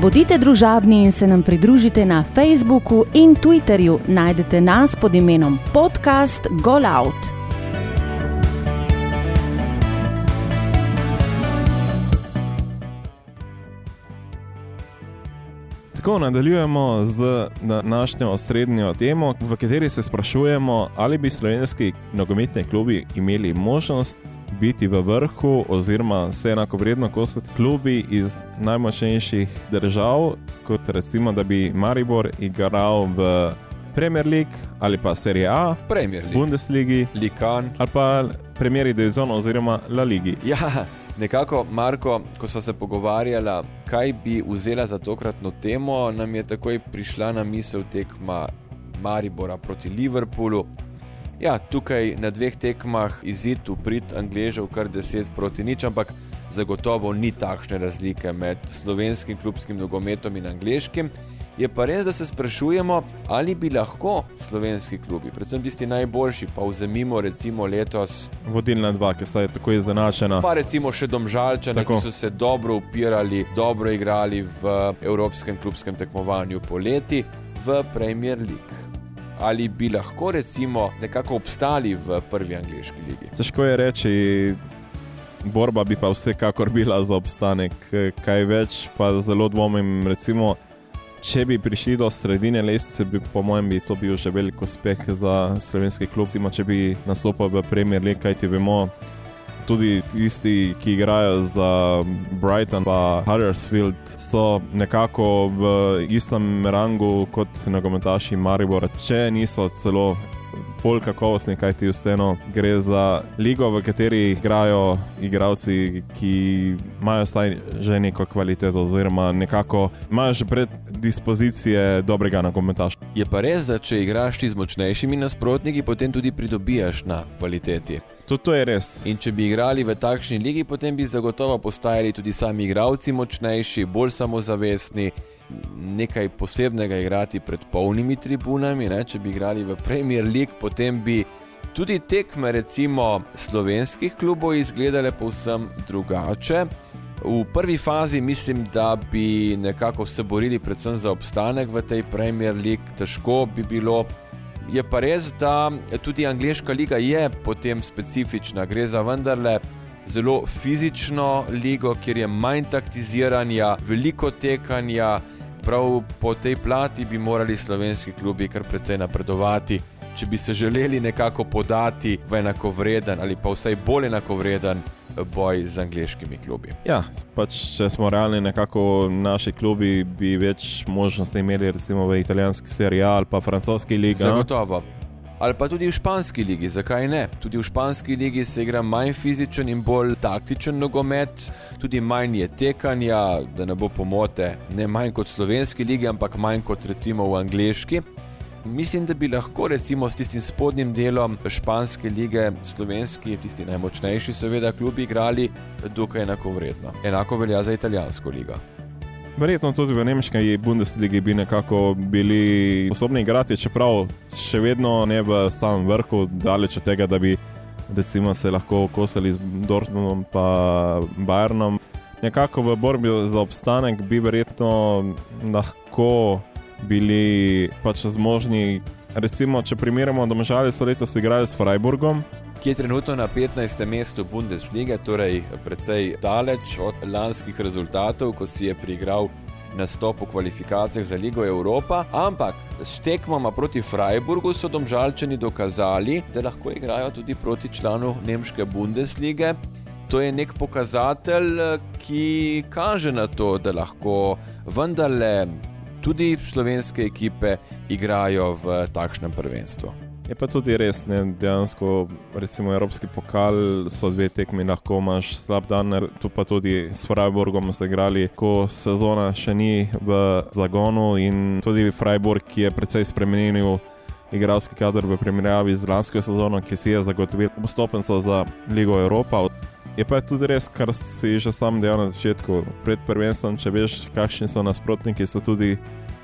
Bodite družabni in se nam pridružite na Facebooku in Twitterju. Najdete nas pod imenom Podcast Gol Tako nadaljujemo z današnjo osrednjo temo, v kateri se sprašujemo, ali bi slovenski nogometni klubi imeli možnost biti v vrhu, oziroma se enako vredno kot klubi iz najmočnejših držav, kot recimo, da bi Maribor igral v Premier League ali pa Serie A, Premier League, Bundesligi, Likan. ali pa Premier Divizon oziroma La Ligi. Ja, nekako, Marko, ko smo se pogovarjali, kaj bi vzela za tokratno temo, nam je takoj prišla na misel tekma Maribora proti Liverpoolu. Ja, tukaj na dveh tekmah izid uprit Angležev kar 10 proti nič, ampak zagotovo ni takšne razlike med slovenskim klubskim nogometom in angliškim. Je pa res, da se sprašujemo, ali bi lahko slovenski klubi, predvsem tisti najboljši, pa vzemimo recimo letos. Vodilna dva, ki sta tako izenačena. Pa recimo še domžalčani, ki so se dobro upirali, dobro igrali v evropskem klubskem tekmovanju poleti v Premier League. Ali bi lahko recimo nekako obstali v prvi angliški ligi? Težko je reči. Borba bi pa vsekakor bila za obstanek, kaj več, pa zelo dvomim. Recimo, Če bi prišli do sredine lestvice, bi po mojem bi to bil že velik uspeh za slovenski klub. Zima, če bi nastopil v Premier League, kajti vemo, tudi tisti, ki igrajo za Brighton in Huddersfield, so nekako v istem rangu kot nogometaši Maribor, če niso celo bolj kakovostni, kajti vseeno gre za ligo, v kateri igrajo igralci, ki imajo zdaj že neko kvaliteto, oziroma nekako imajo že predispozicije dobrega nogometaša. Je pa res, da če igraš ti z močnejšimi nasprotniki, potem tudi pridobijaš na kvaliteti. Tudi to je res. In če bi igrali v takšni ligi, potem bi zagotovo postajali tudi sami igralci močnejši, bolj samozavestni nekaj posebnega igrati pred polnimi tribunami. Ne? Če bi igrali v Premier League, potem bi tudi tekme, recimo slovenskih klubov, izgledale povsem drugače. V prvi fazi mislim, da bi nekako se borili predvsem za obstanek v tej Premier League, težko bi bilo. Je pa res, da tudi angliška liga je potem specifična, gre za vendarle zelo fizično ligo, kjer je manj taktiziranja, veliko tekanja, prav po tej plati bi morali slovenski klubi kar precej napredovati, če bi se želeli nekako podati v enakovreden ali pa vsaj bolj enakovreden boj z angliškimi klubi. Ja, pač, če smo realni, nekako naši klubi bi več možnosti imeli, recimo v italijanski seriji ali pa francoski ligi. Zagotovo. Ali pa tudi v španski ligi, zakaj ne? Tudi v španski ligi se igra manj fizičen in bolj taktičen nogomet, tudi manj je tekanja, da ne bo pomote, ne manj kot v slovenski ligi, ampak manj kot recimo v angliški. Mislim, da bi lahko recimo s tistim spodnjim delom španske lige, slovenski, tisti najmočnejši, seveda, klubi igrali dokaj enako vredno. Enako velja za italijansko ligo. Verjetno tudi v nemški Bundesligi bi nekako bili sposobni igrati, čeprav še vedno ne v samem vrhu, daleč od tega, da bi recimo, se lahko kosali z Dortmundom in Bayernom. Nekako v borbi za obstanek bi verjetno lahko bili pač zmožni. Recimo, če primerjamo, da so letos igrali s Freiburgom, ki je trenutno na 15. mestu Bundeslige, torej precej daleč od lanskih rezultatov, ko si je prigral nastop v kvalifikacijah za Ligo Evropa. Ampak s tekmoma proti Freiburgu so domžalčani dokazali, da lahko igrajo tudi proti članu Nemške Bundeslige. To je nek pokazatelj, ki kaže na to, da lahko vendarle tudi slovenske ekipe igrajo v takšnem prvenstvu. Je pa tudi res, da dejansko, recimo, Evropski pokal so dve tekmi, lahko imaš slab dan, tu pa tudi s Freiburgom so igrali, ko sezona še ni v zagonu in tudi Freiburg, ki je precej spremenil igralski kader v primerjavi z lansko sezono, ki si je zagotovil postopenstvo za Ligo Evropa. Je pa tudi res, kar si že sam dejal na začetku, pred prvenstvom, če veš, kakšni so nasprotniki, so tudi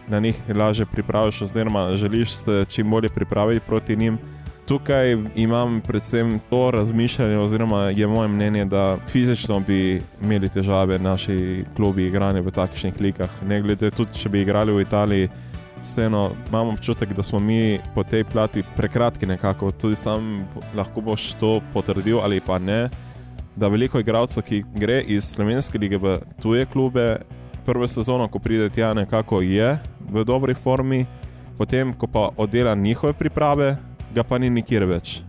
na njih lažje pripraviš, oziroma želiš se čim bolje pripraviti proti njim. Tukaj imam predvsem to razmišljanje, oziroma je moje mnenje, da fizično bi imeli težave naši klubi igranja v takšnih likah. Ne glede tudi, če bi igrali v Italiji, vseeno imam občutek, da smo mi po tej plati prekratki nekako. Tudi sam lahko boš to potrdil ali pa ne. Da veliko igralcev, ki gre iz slovenske lige v tuje klube, prvo sezono, ko pride tja, nekako je v dobri formi, potem, ko pa oddela njihove priprave, ga pa ni nikjer več.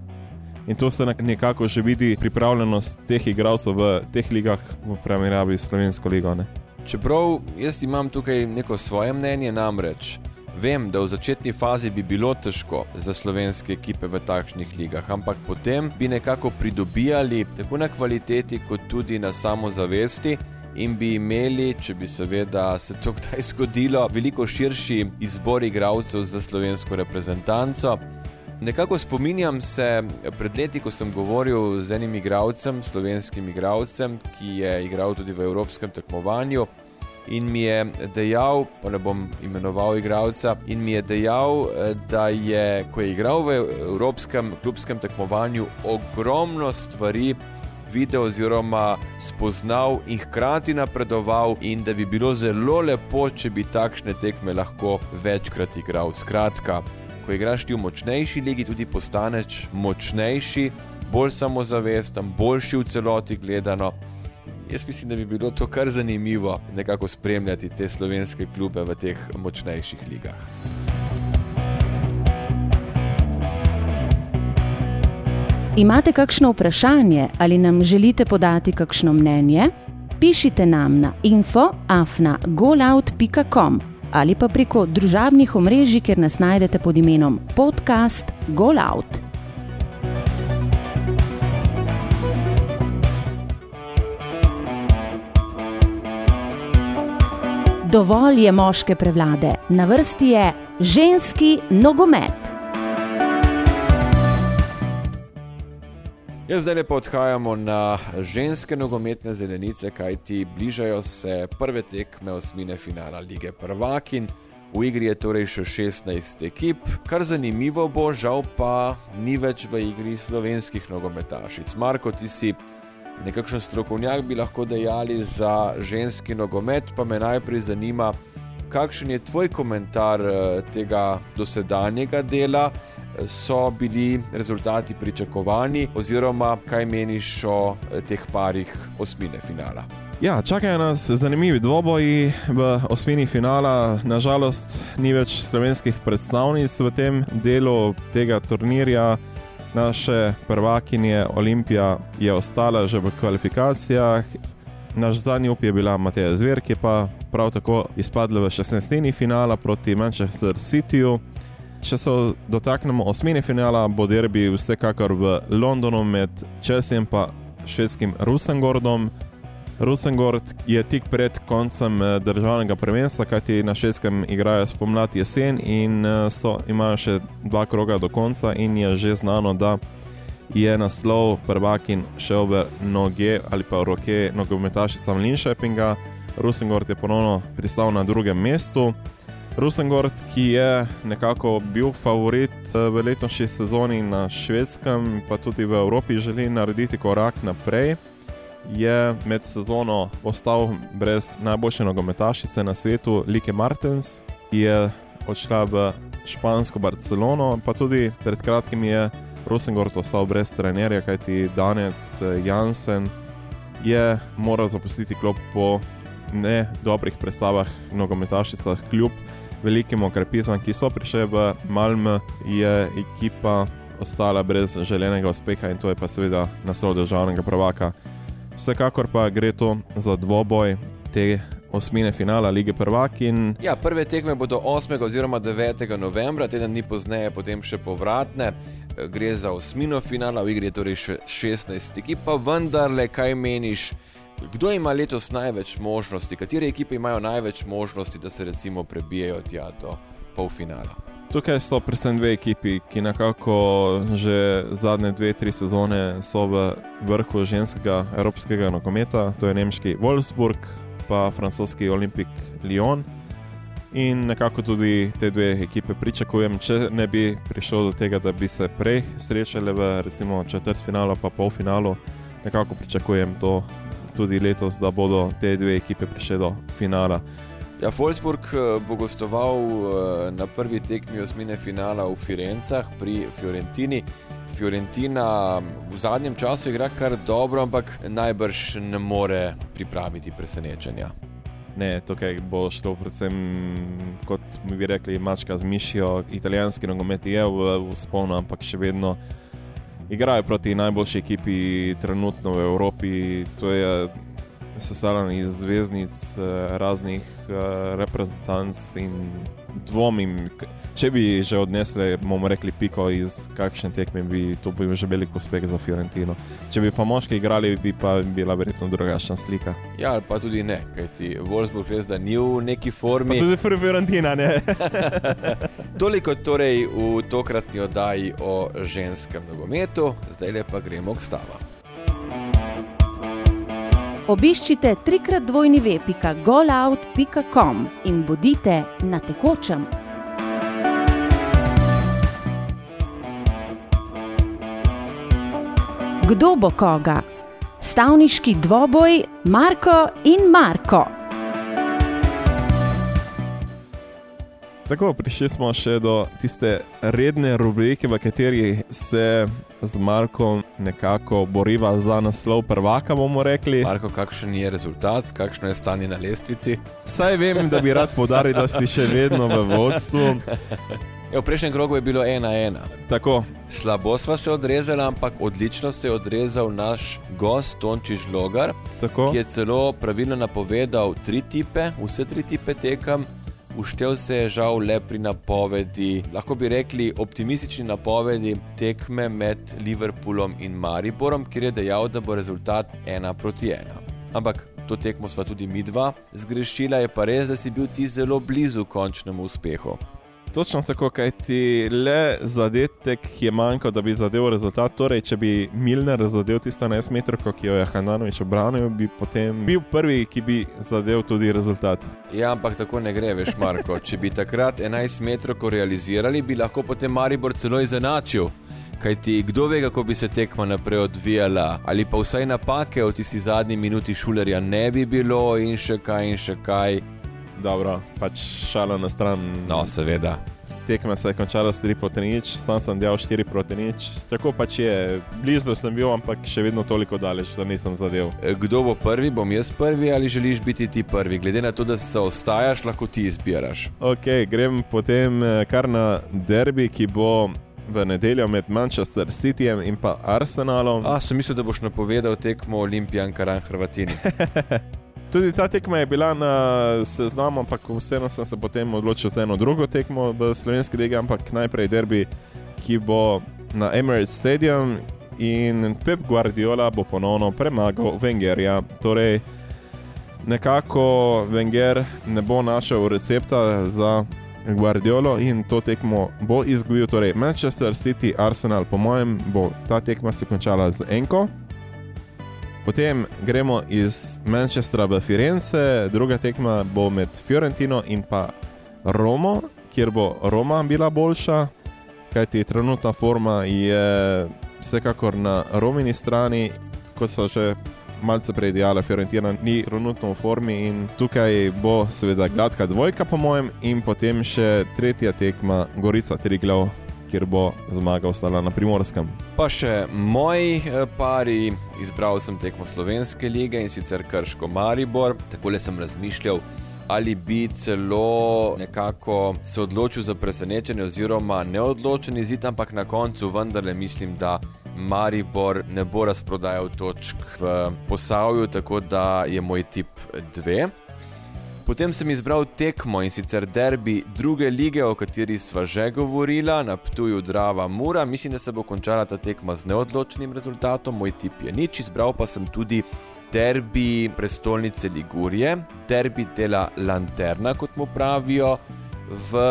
In to se nekako že vidi pripravljenost teh igralcev v teh ligah, v primerjavi s Slovensko ligo. Ne? Čeprav jaz imam tukaj neko svoje mnenje, namreč vem, da v začetni fazi bi bilo težko za slovenske ekipe v takšnih ligah, ampak potem bi nekako pridobijali tako na kvaliteti, kot tudi na samozavesti in bi imeli, če bi seveda se to kdaj zgodilo, veliko širši izbor igralcev za slovensko reprezentanco. Nekako spominjam se pred leti, ko sem govoril z enim igralcem, slovenskim igralcem, ki je igral tudi v evropskem tekmovanju. in mi je dejal, pa ne bom imenoval igralca, in mi je dejal, da je, ko je igral v evropskem klubskem tekmovanju, ogromno stvari videl oziroma spoznal in hkrati napredoval, in da bi bilo zelo lepo, če bi takšne tekme lahko večkrat igral. Skratka, ko igraš ti v močnejši ligi, tudi postaneš močnejši, bolj samozavesten, boljši v celoti gledano. Jaz mislim, da bi bilo to kar zanimivo nekako spremljati te slovenske klube v teh močnejših ligah. Imate kakšno vprašanje ali nam želite podati kakšno mnenje? Pišite nam na infoafna.golout.com ali pa preko družabnih omrežij, kjer nas najdete pod imenom podcast Golout. Dovolj je moške prevlade, na vrsti je ženski nogomet. Jaz zdaj lepo odhajamo na ženske nogometne zelenice, kajti bližajo se prve tekme osmine finala lige Prvakin. V igri je torej še 16 ekip, kar zanimivo bo, žal pa ni več v igri slovenskih nogometašic. Marko, ti si nekakšen strokovnjak, bi lahko dejali za ženski nogomet, pa me najprej zanima, kakšen je tvoj komentar eh, tega dosedanjega dela so bili rezultati pričakovani, oziroma kaj meniš o eh, teh parih osmine finala? Ja, čakajo nas zanimivi dvoboji v osmini finala. Nažalost, ni več slovenskih predstavnic v tem delu tega turnirja. Naše prvakinje Olimpija je ostala že v kvalifikacijah. Naš zadnji up je bila Mateja Zver, ki je pa prav tako izpadla v 16. finala proti Manchester Cityju. Če se dotaknemo osmine finala, bo derbi vsekakor v Londonu med Česijem in švedskim Rusengordom. Rusengord je tik pred koncem eh, državnega prvenstva, kajti na švedskem igrajo spomladi jesen in eh, so, imajo še dva kroga do konca, in je že znano, da je naslov prvakin šel v noge ali pa v roke nogometašica Linšepinga. Rusengord je ponovno pristal na drugem mestu. Rusengord, ki je nekako bil favorit eh, v letošnji sezoni na švedskem, pa tudi v Evropi, želi narediti korak naprej. Je med sezono ostal brez najboljše nogometašice na svetu, Like Martens, ki je odšla v špansko Barcelono, pa tudi pred kratkim je Rusengord ostal brez trenerja, kajti Danec eh, Jansen je moral zapustiti klub po ne dobrih predstavah nogometašicah kljub velikim okrepitvam, ki so prišle v Malm, je ekipa ostala brez želenega uspeha in to je pa seveda naslov državnega prvaka. Vsekakor pa gre to za dvoboj te osmine finala lige prvakin. Ja, prve tekme bodo 8. oziroma 9. novembra, teden dni pozneje, potem še povratne. Gre za osmino finala, v igri je torej še 16 ekip, pa vendarle, kaj meniš? Kdo ima letos največ možnosti, katere ekipe imajo največ možnosti, da se recimo prebijajo tja do polfinala? Tukaj so predvsem dve ekipi, ki nekako že zadnje dve, tri sezone so v vrhu ženskega evropskega nogometa, to je nemški Wolfsburg, pa francoski Olympic Lyon. In nekako tudi te dve ekipe pričakujem, če ne bi prišlo do tega, da bi se prej srečali v recimo četrtfinalu, pa polfinalu, nekako pričakujem to tudi letos, da bodo te dve ekipe prišle do finala. Ja, Wolfsburg eh, bo gostoval eh, na prvi tekmi osmine finala v Firencah pri Fiorentini. Fiorentina v zadnjem času igra kar dobro, ampak najbrž ne more pripraviti presenečenja. Ne, tukaj bo šlo predvsem, kot bi rekli, mačka z mišijo. Italijanski nogomet je v, sponu, ampak še vedno igrajo proti najboljši ekipi trenutno v Evropi. To je sestavljeno iz zvezdnic, eh, raznih eh, reprezentanc in dvomim. Če bi že odnesli, bomo rekli, piko iz kakšne tekme, bi to bil že velik uspeh za Fiorentino. Če bi pa moški igrali, bi pa bila verjetno drugačna slika. Ja, pa tudi ne, kajti Wolfsburg res da ni v neki formi. Pa tudi Fiorentina, ne. Toliko torej v tokratni oddaji o ženskem nogometu, zdaj pa gremo k stavam. Obiščite trikrat dvojni web.golout.com in bodite na tekočem. Kdo bo koga? Stavniški dvoboj Marko in Marko. Tako, prišli smo še do tiste redne rubrike, v kateri se z Markom nekako boriva za naslov prvaka, bomo rekli. Marko, kakšen je rezultat, kakšno je stanje na lestvici? Saj vem, da bi rad podaril, da si še vedno v vodstvu. Ja, v prejšnjem krogu je bilo ena ena. Tako, Slabo sva se odrezala, ampak odlično se je odrezal naš gost Tončiš Logar, tako. ki je celo pravilno napovedal tri tipe, vse tri tipe tekem. Uštev se je žal le pri napovedi, lahko bi rekli optimistični napovedi tekme med Liverpoolom in Mariborom, kjer je dejal, da bo rezultat ena proti ena. Ampak to tekmo sva tudi mi dva zgrešila, je pa res, da si bil ti zelo blizu končnemu uspehu. Točno tako, kaj ti le zadetek je manjkal, da bi zadeval rezultat. Torej, če bi Milner zadeval tisto 11 metrov, ki jo je Hananovič obranil, bi potem bil prvi, ki bi zadeval tudi rezultat. Ja, ampak tako ne gre, veš, Marko. Če bi takrat 11 metrov realizirali, bi lahko potem Maribor celo izenačil. Kaj ti, kdo ve, kako bi se tekma naprej odvijala, ali pa vsaj napake v tisti zadnji minuti šulerja ne bi bilo, in še kaj, in še kaj. Dobro, pač šala na stran. No, seveda. Tekma se je končala s 3 proti nič, sam sem delal 4 proti nič. Tako pač je, blizu sem bil, ampak še vedno toliko daleč, da nisem zadev. E, Kdo bo prvi, bom jaz prvi ali želiš biti ti prvi? Glede na to, da se ostajaš, lahko ti izbiraš. Ok, grem potem eh, kar na derbi, ki bo v nedeljo med Manchester Cityjem in pa Arsenalom. A, sem mislil, da boš napovedal tekmo Olimpijan Karan Hrvatini. Tudi ta tekma je bila na seznamu, ampak vseeno sem se potem odločil za eno drugo tekmo v slovenski legi, ampak najprej derbi, ki bo na Emirates Stadium in Pep Guardiola bo ponovno premagal Wengerja. Torej, nekako Wenger ne bo našel recepta za Guardiolo in to tekmo bo izgubil. Torej, Manchester City, Arsenal, po mojem, bo ta tekma se končala z enko. Potem gremo iz Manchestra v Firenze, druga tekma bo med Fiorentino in pa Romo, kjer bo Roma bila boljša, kajti trenutna forma je vsekakor na Romini strani, kot so že malce prej dejala, Fiorentina ni trenutno v formi in tukaj bo seveda gladka dvojka, po mojem, in potem še tretja tekma Gorica Triglav, kjer bo zmaga ostala na primorskem. Pa še moji eh, pari, izbral sem tekmo Slovenske lige in sicer Krško Maribor. Takole sem razmišljal, ali bi celo nekako se odločil za presenečenje oziroma neodločen izid, ampak na koncu vendarle mislim, da Maribor ne bo razprodajal točk v posavju, tako da je moj tip 2. Potem sem izbral tekmo in sicer derbi druge lige, o kateri sva že govorila, na Ptuju Drava Mura. Mislim, da se bo končala ta tekma z neodločenim rezultatom, moj tip je nič. Izbral pa sem tudi derbi prestolnice Ligurije, derbi dela Lanterna, kot mu pravijo v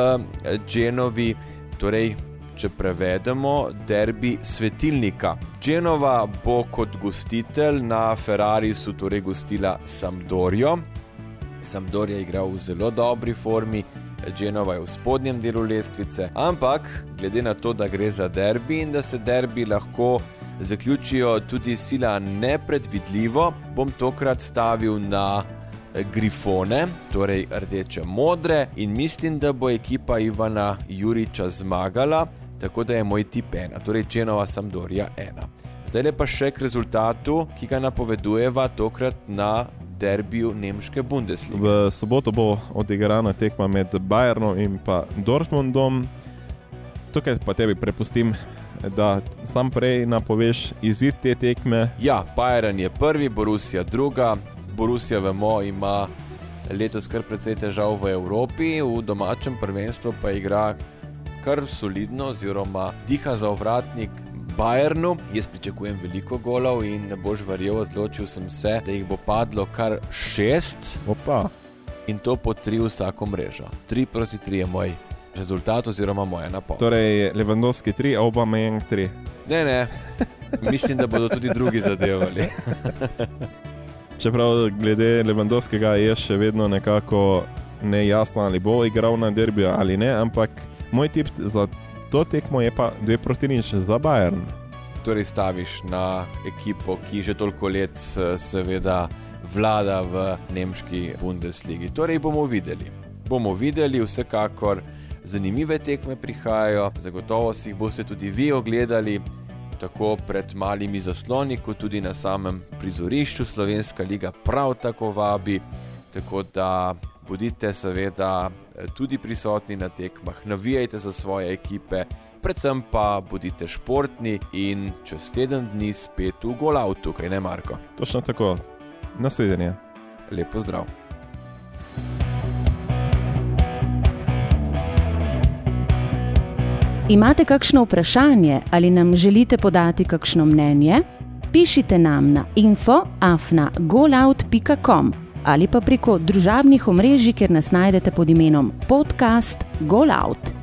Genovi. Torej, če prevedemo, derbi svetilnika. Genova bo kot gostitelj na Ferrarisu torej gostila Sampdorijo. Sampdoria je igral v zelo dobri formi, Genova je v spodnjem delu lestvice, ampak glede na to, da gre za derbi in da se derbi lahko zaključijo tudi sila nepredvidljivo, bom tokrat stavil na grifone, torej rdeče modre in mislim, da bo ekipa Ivana Juriča zmagala, tako da je moj tip ena, torej Genova Sampdoria ena. Zdaj pa še k rezultatu, ki ga napovedujeva tokrat na derbiju nemške Bundeslige. V soboto bo odigrana tekma med Bayernom in pa Dortmundom. Tukaj pa tebi prepustim, da sam prej napoveš izid te tekme. Ja, Bayern je prvi, Borussia druga. Borussia, vemo, ima letos kar precej težav v Evropi, v domačem prvenstvu pa igra kar solidno, oziroma diha za ovratnik Bayernu. Jaz pričakujem veliko golov in ne boš verjel, odločil sem se, da jih bo padlo kar šest. Opa. In to po tri vsako mrežo. Tri proti tri je moj rezultat, oziroma moja napoved. Torej, Levandovski 3, Aubameyang 3. Ne, ne, mislim, da bodo tudi drugi zadevali. čeprav glede Levandovskega je še vedno nekako nejasno, ali bo igral na derbiju ali ne, ampak moj tip za to tekmo je pa dve proti nič za Bayern. Torej staviš na ekipo, ki že toliko let seveda vlada v nemški Bundesligi. Torej bomo videli. Bomo videli, vsekakor zanimive tekme prihajajo, zagotovo si jih boste tudi vi ogledali tako pred malimi zasloni, kot tudi na samem prizorišču. Slovenska liga prav tako vabi, tako da bodite seveda tudi prisotni na tekmah, navijajte za svoje ekipe, predvsem pa bodite športni in čez teden dni spet v Golavtu, kaj ne Marko. Točno tako, naslednje. Lepo zdrav. Imate kakšno vprašanje ali nam želite podati kakšno mnenje? Pišite nam na info.afna.golout.com ali pa preko družabnih omrežij, kjer nas najdete pod imenom podcast Golout.